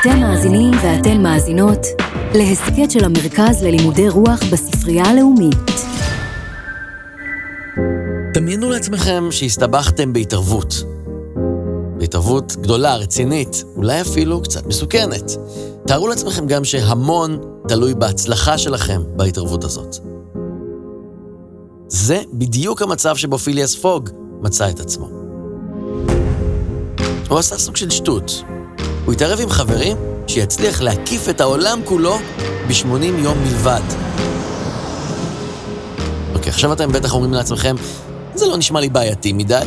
אתם מאזינים ואתן מאזינות להסכת של המרכז ללימודי רוח בספרייה הלאומית. דמיינו לעצמכם שהסתבכתם בהתערבות. בהתערבות גדולה, רצינית, אולי אפילו קצת מסוכנת. תארו לעצמכם גם שהמון תלוי בהצלחה שלכם בהתערבות הזאת. זה בדיוק המצב שבו פיליאס פוג מצא את עצמו. הוא עשה סוג של שטות. הוא התערב עם חברים שיצליח להקיף את העולם כולו ב-80 יום בלבד. אוקיי, עכשיו אתם בטח אומרים לעצמכם, זה לא נשמע לי בעייתי מדי.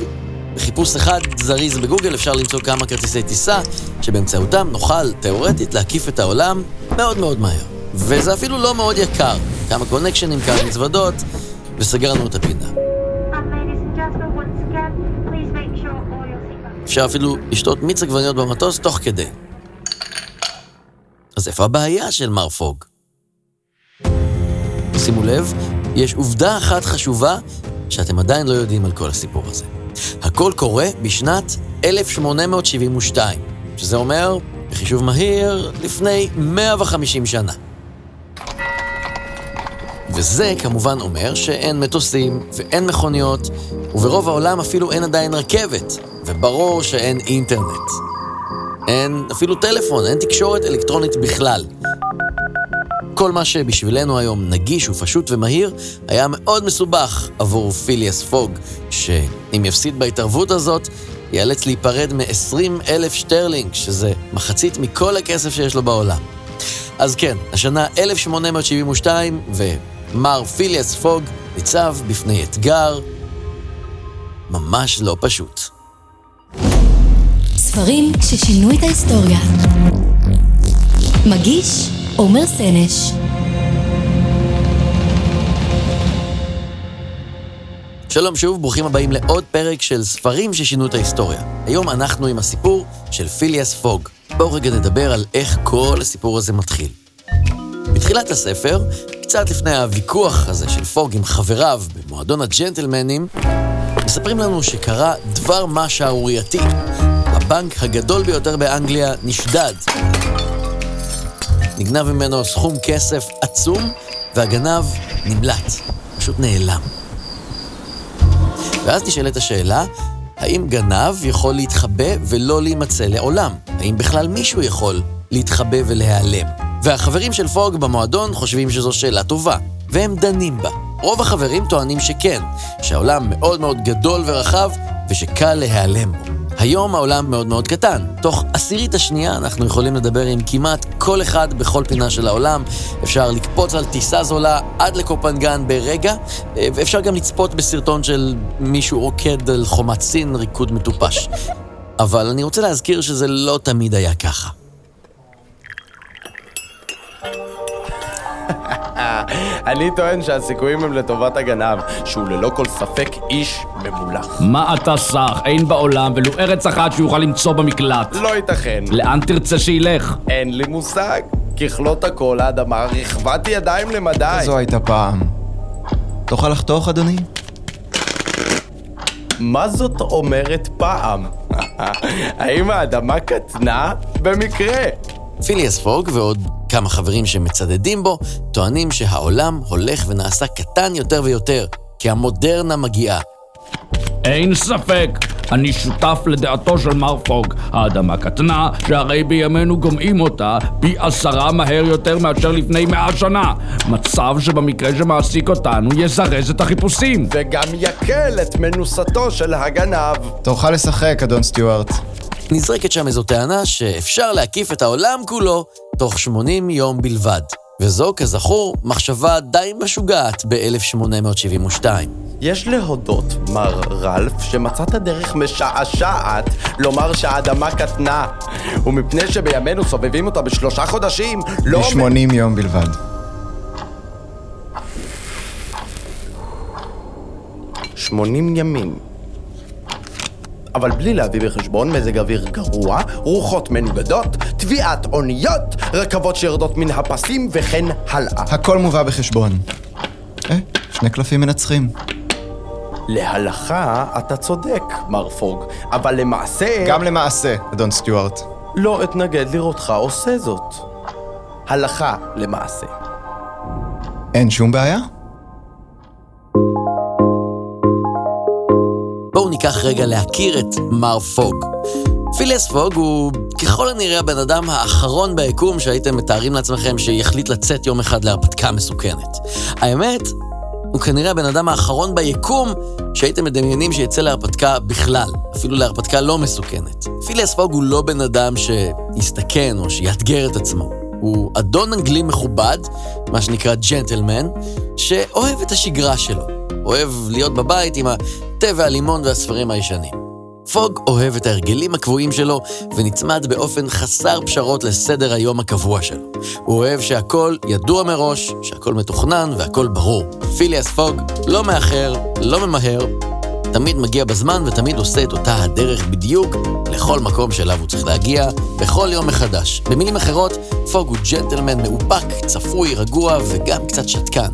בחיפוש אחד זריז בגוגל אפשר למצוא כמה כרטיסי טיסה, שבאמצעותם נוכל, תאורטית, להקיף את העולם מאוד מאוד מהר. וזה אפילו לא מאוד יקר. כמה קונקשנים, כמה מזוודות, וסגרנו את הפינה. אפשר אפילו לשתות מיץ עגבניות במטוס תוך כדי. אז איפה הבעיה של מר פוג? שימו לב, יש עובדה אחת חשובה שאתם עדיין לא יודעים על כל הסיפור הזה. הכל קורה בשנת 1872, שזה אומר, בחישוב מהיר, לפני 150 שנה. וזה כמובן אומר שאין מטוסים ואין מכוניות, וברוב העולם אפילו אין עדיין רכבת, וברור שאין אינטרנט. אין אפילו טלפון, אין תקשורת אלקטרונית בכלל. כל מה שבשבילנו היום נגיש ופשוט ומהיר, היה מאוד מסובך עבור פיליאס פוג, שאם יפסיד בהתערבות הזאת, ייאלץ להיפרד מ-20 אלף שטרלינג, שזה מחצית מכל הכסף שיש לו בעולם. אז כן, השנה 1872, ומר פיליאס פוג ניצב בפני אתגר ממש לא פשוט. ספרים ששינו את ההיסטוריה. מגיש עומר סנש. שלום שוב, ברוכים הבאים לעוד פרק של ספרים ששינו את ההיסטוריה. היום אנחנו עם הסיפור של פיליאס פוג. בואו רגע נדבר על איך כל הסיפור הזה מתחיל. בתחילת הספר, קצת לפני הוויכוח הזה של פוג עם חבריו במועדון הג'נטלמנים, מספרים לנו שקרה דבר מה שערורייתי. הבנק הגדול ביותר באנגליה נשדד. נגנב ממנו סכום כסף עצום, והגנב נמלט, פשוט נעלם. ואז נשאלת השאלה, האם גנב יכול להתחבא ולא להימצא לעולם? האם בכלל מישהו יכול להתחבא ולהיעלם? והחברים של פוג במועדון חושבים שזו שאלה טובה, והם דנים בה. רוב החברים טוענים שכן, שהעולם מאוד מאוד גדול ורחב, ושקל להיעלם בו. היום העולם מאוד מאוד קטן. תוך עשירית השנייה אנחנו יכולים לדבר עם כמעט כל אחד בכל פינה של העולם. אפשר לקפוץ על טיסה זולה עד לקופנגן ברגע, ואפשר גם לצפות בסרטון של מישהו רוקד על חומת סין, ריקוד מטופש. אבל אני רוצה להזכיר שזה לא תמיד היה ככה. אני טוען שהסיכויים הם לטובת הגנב, שהוא ללא כל ספק איש ממולח. מה אתה סח? אין בעולם ולו ארץ אחת שהוא יוכל למצוא במקלט. לא ייתכן. לאן תרצה שילך? אין לי מושג. ככלות הכל האדמה רכבת ידיים למדי. זו הייתה פעם. תוכל לחתוך, אדוני? מה זאת אומרת פעם? האם האדמה קטנה? במקרה. פיליאס פוג ועוד כמה חברים שמצדדים בו, טוענים שהעולם הולך ונעשה קטן יותר ויותר, כי המודרנה מגיעה. אין ספק, אני שותף לדעתו של מר פוג. האדמה קטנה, שהרי בימינו גומעים אותה פי עשרה מהר יותר מאשר לפני מאה שנה. מצב שבמקרה שמעסיק אותנו יזרז את החיפושים. וגם יקל את מנוסתו של הגנב. תורך לשחק, אדון סטיוארט. נזרקת שם איזו טענה שאפשר להקיף את העולם כולו תוך 80 יום בלבד. וזו, כזכור, מחשבה די משוגעת ב-1872. יש להודות, מר רלף, שמצאת דרך משעשעת לומר שהאדמה קטנה. ומפני שבימינו סובבים אותה בשלושה חודשים, לא... ב-80 יום בלבד. שמונים ימים. אבל בלי להביא בחשבון מזג אוויר גרוע, רוחות מנוגדות, טביעת אוניות, רכבות שיורדות מן הפסים וכן הלאה. הכל מובא בחשבון. אה, שני קלפים מנצחים. להלכה אתה צודק, מר פוג, אבל למעשה... גם למעשה, אדון סטיוארט. לא אתנגד לראותך עושה זאת. הלכה למעשה. אין שום בעיה? ניקח רגע להכיר את מר פוג. פיליאס פוג הוא ככל הנראה הבן אדם האחרון ביקום שהייתם מתארים לעצמכם שיחליט לצאת יום אחד להרפתקה מסוכנת. האמת, הוא כנראה הבן אדם האחרון ביקום שהייתם מדמיינים שיצא להרפתקה בכלל, אפילו להרפתקה לא מסוכנת. פיליאס פוג הוא לא בן אדם שיסתכן או שיאתגר את עצמו. הוא אדון אנגלי מכובד, מה שנקרא ג'נטלמן, שאוהב את השגרה שלו. אוהב להיות בבית עם התה והלימון והספרים הישנים. פוג אוהב את ההרגלים הקבועים שלו ונצמד באופן חסר פשרות לסדר היום הקבוע שלו. הוא אוהב שהכל ידוע מראש, שהכל מתוכנן והכל ברור. פיליאס פוג לא מאחר, לא ממהר, תמיד מגיע בזמן ותמיד עושה את אותה הדרך בדיוק לכל מקום שאליו הוא צריך להגיע, בכל יום מחדש. במילים אחרות, פוג הוא ג'נטלמן מאופק, צפוי, רגוע וגם קצת שתקן.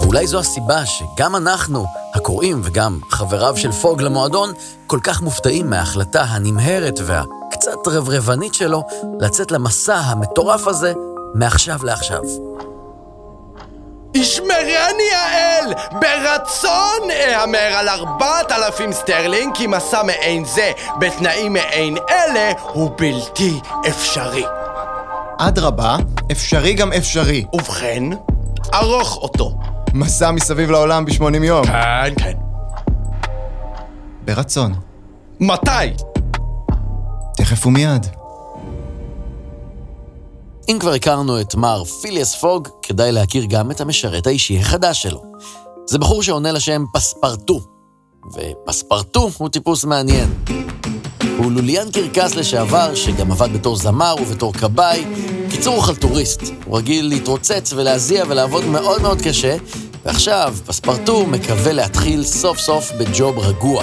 ואולי זו הסיבה שגם אנחנו, הקוראים וגם חבריו של פוג למועדון, כל כך מופתעים מההחלטה הנמהרת והקצת רברבנית שלו לצאת למסע המטורף הזה מעכשיו לעכשיו. ישמרני האל! ברצון אהמר על ארבעת אלפים סטרלינג, כי מסע מעין זה, בתנאים מעין אלה, הוא בלתי אפשרי. אדרבה, אפשרי גם אפשרי. ובכן, ערוך אותו. מסע מסביב לעולם ב-80 יום. כן, כן. ברצון. מתי? תכף ומיד. אם כבר הכרנו את מר פיליאס פוג, כדאי להכיר גם את המשרת האישי החדש שלו. זה בחור שעונה לשם פספרטו, ופספרטו הוא טיפוס מעניין. הוא לוליאן קרקס לשעבר, שגם עבד בתור זמר ובתור כבאי. קיצור, הוא חלטוריסט. הוא רגיל להתרוצץ ולהזיע ולעבוד מאוד מאוד קשה, ועכשיו פספרטו מקווה להתחיל סוף סוף בג'וב רגוע.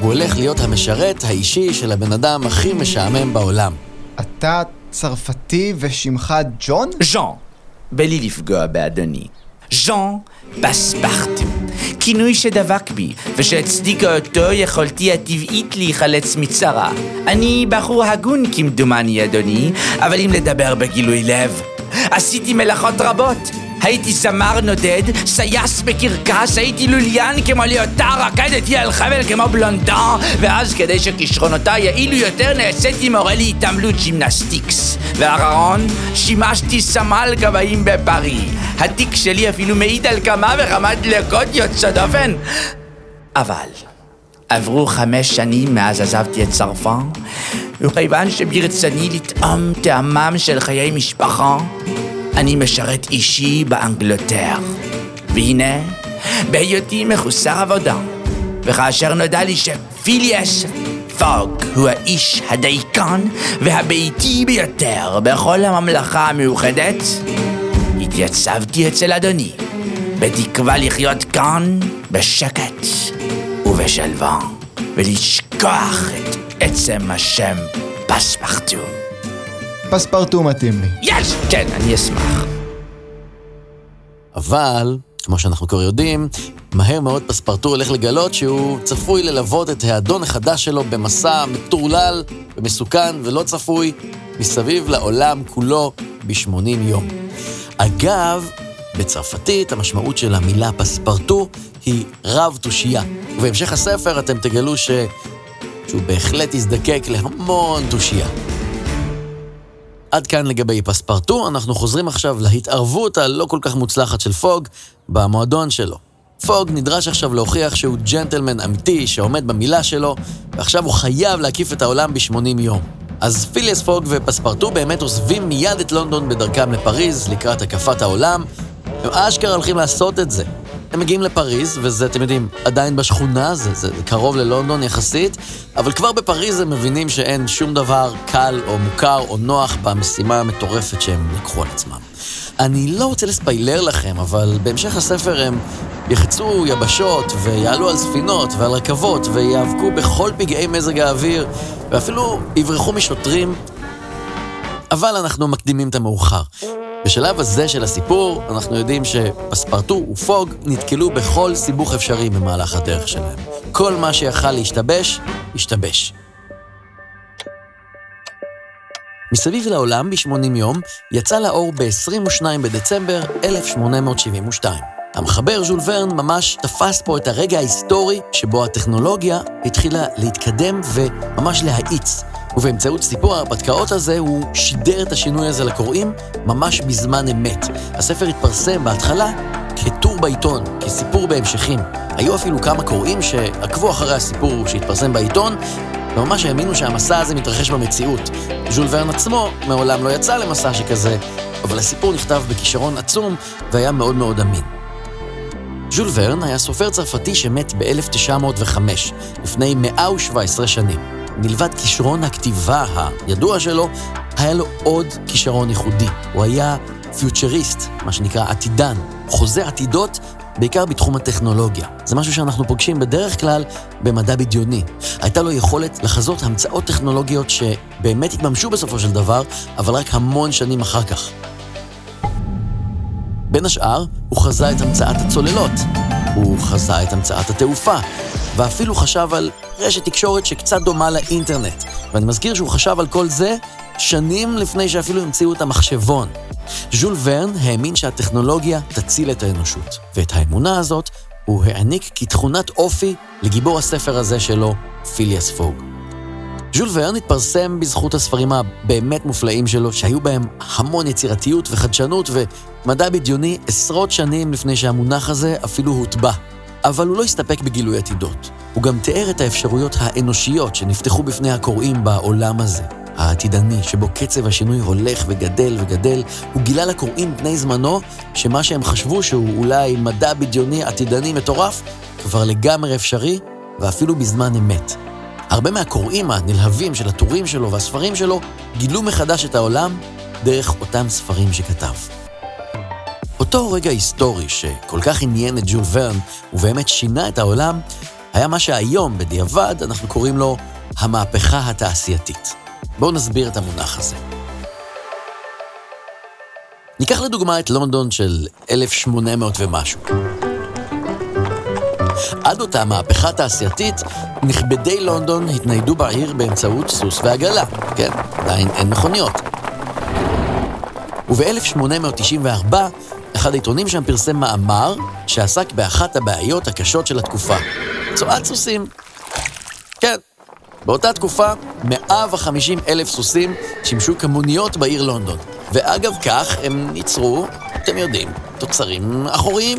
הוא הולך להיות המשרת האישי של הבן אדם הכי משעמם בעולם. אתה צרפתי ושמך ג'ון? ז'אן, בלי לפגוע באדוני. ז'אן פספרטו. כינוי שדבק בי, ושהצדיקה אותו יכולתי הטבעית להיחלץ מצרה. אני בחור הגון כמדומני, אדוני, אבל אם לדבר בגילוי לב, עשיתי מלאכות רבות. הייתי זמר נודד, סייס בקרקס, הייתי לוליין כמו ליאוטר, רקדתי על חבל כמו בלונדון, ואז כדי שכישרונותיי יעילו יותר נעשיתי מורה להתעמלות gymnastics. ואחרון, שימשתי סמל גבהים בפארי. התיק שלי אפילו מעיד על כמה וכמה דלקות יוצאות דופן. אבל... עברו חמש שנים מאז עזבתי את צרפת, וכיוון שברצוני לטעום טעמם של חיי משפחה, אני משרת אישי באנגלטר. והנה, בהיותי מחוסר עבודה, וכאשר נודע לי שפיליאס פוג הוא האיש הדייקן והביתי ביותר בכל הממלכה המאוחדת, התייצבתי אצל אדוני, בתקווה לחיות כאן בשקט ובשלווה, ולשכוח את עצם השם פספרטו. פספרטו מתאים לי. יש! כן, אני אשמח. אבל, כמו שאנחנו כבר יודעים, מהר מאוד פספרטו הולך לגלות שהוא צפוי ללוות את האדון החדש שלו במסע מטורלל ומסוכן ולא צפוי מסביב לעולם כולו ב-80 יום. אגב, בצרפתית המשמעות של המילה פספרטו היא רב תושייה. ובהמשך הספר אתם תגלו ש... שהוא בהחלט יזדקק להמון תושייה. עד כאן לגבי פספרטו, אנחנו חוזרים עכשיו להתערבות הלא כל כך מוצלחת של פוג במועדון שלו. פוג נדרש עכשיו להוכיח שהוא ג'נטלמן אמיתי שעומד במילה שלו, ועכשיו הוא חייב להקיף את העולם ב-80 יום. אז פיליאס פוג ופספרטו באמת עוזבים מיד את לונדון בדרכם לפריז לקראת הקפת העולם. הם אשכרה הולכים לעשות את זה. הם מגיעים לפריז, וזה, אתם יודעים, עדיין בשכונה, זה, זה קרוב ללונדון יחסית, אבל כבר בפריז הם מבינים שאין שום דבר קל או מוכר או נוח במשימה המטורפת שהם לקחו על עצמם. אני לא רוצה לספיילר לכם, אבל בהמשך הספר הם יחצו יבשות ויעלו על ספינות ועל רכבות ויאבקו בכל פגעי מזג האוויר ואפילו יברחו משוטרים, אבל אנחנו מקדימים את המאוחר. בשלב הזה של הסיפור, אנחנו יודעים שפספרטו ופוג נתקלו בכל סיבוך אפשרי במהלך הדרך שלהם. כל מה שיכל להשתבש, השתבש. מסביב לעולם ב-80 יום יצא לאור ב-22 בדצמבר 1872. המחבר ז'ול ורן ממש תפס פה את הרגע ההיסטורי שבו הטכנולוגיה התחילה להתקדם וממש להאיץ. ובאמצעות סיפור ההרפתקאות הזה הוא שידר את השינוי הזה לקוראים ממש בזמן אמת. הספר התפרסם בהתחלה כטור בעיתון, כסיפור בהמשכים. היו אפילו כמה קוראים שעקבו אחרי הסיפור שהתפרסם בעיתון, וממש האמינו שהמסע הזה מתרחש במציאות. ז'ול ורן עצמו מעולם לא יצא למסע שכזה, אבל הסיפור נכתב בכישרון עצום והיה מאוד מאוד אמין. ז'ול ורן היה סופר צרפתי שמת ב-1905, לפני 117 שנים. מלבד כישרון הכתיבה הידוע שלו, היה לו עוד כישרון ייחודי. הוא היה פיוטריסט, מה שנקרא עתידן, חוזה עתידות בעיקר בתחום הטכנולוגיה. זה משהו שאנחנו פוגשים בדרך כלל במדע בדיוני. הייתה לו יכולת לחזות המצאות טכנולוגיות שבאמת התממשו בסופו של דבר, אבל רק המון שנים אחר כך. בין השאר, הוא חזה את המצאת הצוללות, הוא חזה את המצאת התעופה, ואפילו חשב על רשת תקשורת שקצת דומה לאינטרנט. ואני מזכיר שהוא חשב על כל זה שנים לפני שאפילו המציאו את המחשבון. ז'ול ורן האמין שהטכנולוגיה תציל את האנושות, ואת האמונה הזאת הוא העניק כתכונת אופי לגיבור הספר הזה שלו, פיליאס פוג. ז'ול ורן התפרסם בזכות הספרים הבאמת מופלאים שלו, שהיו בהם המון יצירתיות וחדשנות ומדע בדיוני עשרות שנים לפני שהמונח הזה אפילו הוטבע. אבל הוא לא הסתפק בגילוי עתידות. הוא גם תיאר את האפשרויות האנושיות שנפתחו בפני הקוראים בעולם הזה. העתידני, שבו קצב השינוי הולך וגדל וגדל, הוא גילה לקוראים בני זמנו שמה שהם חשבו שהוא אולי מדע בדיוני עתידני מטורף, כבר לגמרי אפשרי, ואפילו בזמן אמת. הרבה מהקוראים הנלהבים של הטורים שלו והספרים שלו גילו מחדש את העולם דרך אותם ספרים שכתב. אותו רגע היסטורי שכל כך עניין את ג'ול ורן ובאמת שינה את העולם, היה מה שהיום, בדיעבד, אנחנו קוראים לו המהפכה התעשייתית. בואו נסביר את המונח הזה. ניקח לדוגמה את לונדון של 1800 ומשהו. עד אותה מהפכה תעשייתית, נכבדי לונדון התניידו בעיר באמצעות סוס ועגלה. כן, עדיין אין מכוניות. וב-1894, אחד העיתונים שם פרסם מאמר שעסק באחת הבעיות הקשות של התקופה. צואת סוסים. כן, באותה תקופה, 150 אלף סוסים שימשו כמוניות בעיר לונדון. ואגב כך, הם ייצרו, אתם יודעים, תוצרים אחוריים.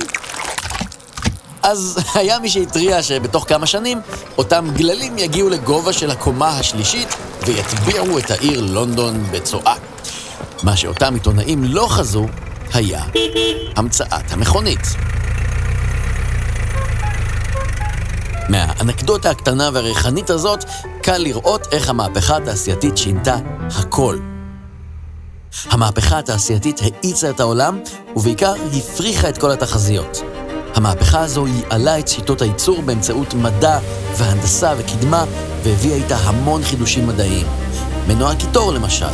אז היה מי שהתריע שבתוך כמה שנים, אותם גללים יגיעו לגובה של הקומה השלישית ויטביעו את העיר לונדון בצואה. מה שאותם עיתונאים לא חזו היה המצאת המכונית. מהאנקדוטה הקטנה והריחנית הזאת, קל לראות איך המהפכה התעשייתית שינתה הכל. המהפכה התעשייתית האיצה את העולם, ובעיקר הפריחה את כל התחזיות. המהפכה הזו ייעלה את שיטות הייצור באמצעות מדע והנדסה וקדמה, והביאה איתה המון חידושים מדעיים. מנוע קיטור למשל.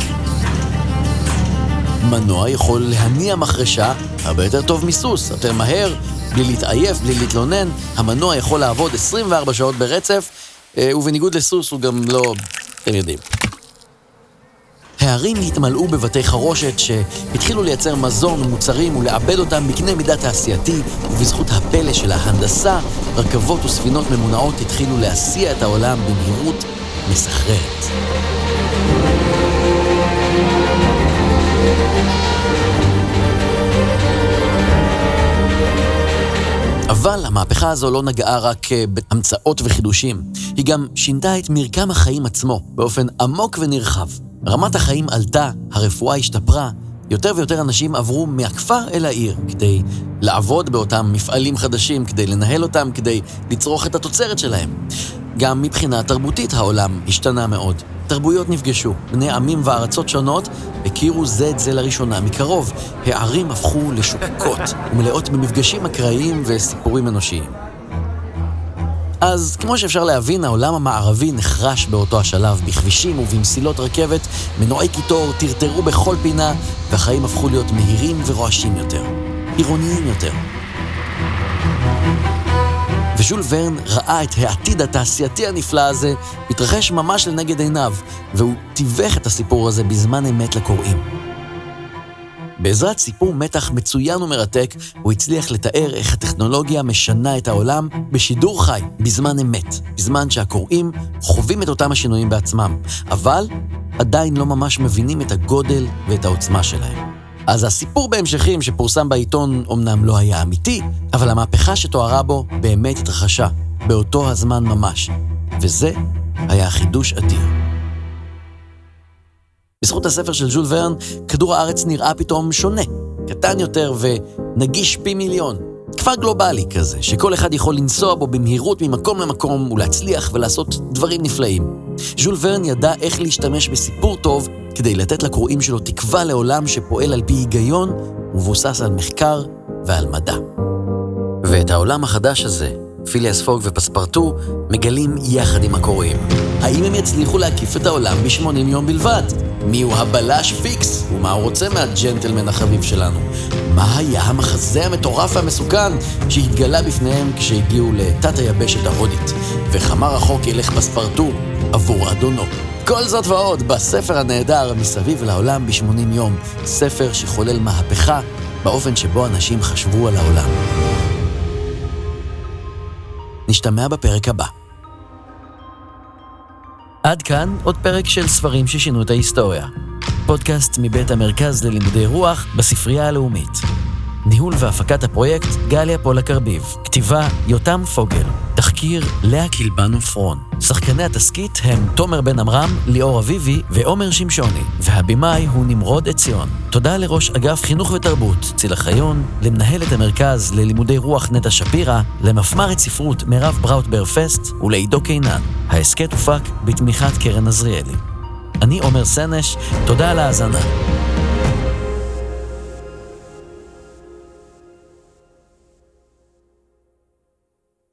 מנוע יכול להניע מחרשה הרבה יותר טוב מסוס, יותר מהר, בלי להתעייף, בלי להתלונן. המנוע יכול לעבוד 24 שעות ברצף, אה, ובניגוד לסוס הוא גם לא... אתם יודעים. הערים התמלאו בבתי חרושת שהתחילו לייצר מזון ומוצרים ולעבד אותם בקנה מידה תעשייתי, ובזכות הפלא של ההנדסה, רכבות וספינות ממונעות התחילו להסיע את העולם במהירות מסחררת. אבל המהפכה הזו לא נגעה רק אה, בהמצאות וחידושים, היא גם שינתה את מרקם החיים עצמו באופן עמוק ונרחב. רמת החיים עלתה, הרפואה השתפרה, יותר ויותר אנשים עברו מהכפר אל העיר כדי לעבוד באותם מפעלים חדשים, כדי לנהל אותם, כדי לצרוך את התוצרת שלהם. גם מבחינה תרבותית העולם השתנה מאוד. תרבויות נפגשו, בני עמים וארצות שונות הכירו זה את זה לראשונה מקרוב. הערים הפכו לשוקקות ומלאות במפגשים אקראיים וסיפורים אנושיים. אז כמו שאפשר להבין, העולם המערבי נחרש באותו השלב בכבישים ובמסילות רכבת, מנועי קיטור טרטרו בכל פינה, והחיים הפכו להיות מהירים ורועשים יותר, עירוניים יותר. וז'ול ורן ראה את העתיד התעשייתי הנפלא הזה מתרחש ממש לנגד עיניו, והוא תיווך את הסיפור הזה בזמן אמת לקוראים. בעזרת סיפור מתח מצוין ומרתק, הוא הצליח לתאר איך הטכנולוגיה משנה את העולם בשידור חי, בזמן אמת, בזמן שהקוראים חווים את אותם השינויים בעצמם, אבל עדיין לא ממש מבינים את הגודל ואת העוצמה שלהם. אז הסיפור בהמשכים שפורסם בעיתון אמנם לא היה אמיתי, אבל המהפכה שתוארה בו באמת התרחשה, באותו הזמן ממש. וזה היה חידוש אדיר. בזכות הספר של ז'ול ורן, כדור הארץ נראה פתאום שונה, קטן יותר ונגיש פי מיליון. כפר גלובלי כזה, שכל אחד יכול לנסוע בו במהירות ממקום למקום ולהצליח ולעשות דברים נפלאים. ז'ול ורן ידע איך להשתמש בסיפור טוב כדי לתת לקוראים שלו תקווה לעולם שפועל על פי היגיון ומבוסס על מחקר ועל מדע. ואת העולם החדש הזה, פיליאס פוג ופספרטו מגלים יחד עם הקוראים. האם הם יצליחו להקיף את העולם ב-80 יום בלבד? מיהו הבלש פיקס? ומה הוא רוצה מהג'נטלמן החביב שלנו? מה היה המחזה המטורף והמסוכן שהתגלה בפניהם כשהגיעו לתת היבשת ההודית? וכמה רחוק ילך פספרטו עבור אדונו? כל זאת ועוד בספר הנהדר מסביב לעולם ב-80 יום, ספר שחולל מהפכה באופן שבו אנשים חשבו על העולם. נשתמע בפרק הבא. עד כאן עוד פרק של ספרים ששינו את ההיסטוריה. פודקאסט מבית המרכז ללימודי רוח בספרייה הלאומית. ניהול והפקת הפרויקט גליה פולק ארביב. כתיבה יותם פוגל. תחקיר לאה קילבנו פרון. שחקני התסכית הם תומר בן עמרם, ליאור אביבי ועומר שמשוני. והבמאי הוא נמרוד עציון. תודה לראש אגף חינוך ותרבות, צילה חיון, למנהלת המרכז ללימודי רוח נטע שפירא, למפמ"רת ספרות מירב בראוטבר פסט ולעידו קינן. ההסכת הופק בתמיכת קרן עזריאלי. אני עומר סנש, תודה על ההאזנה.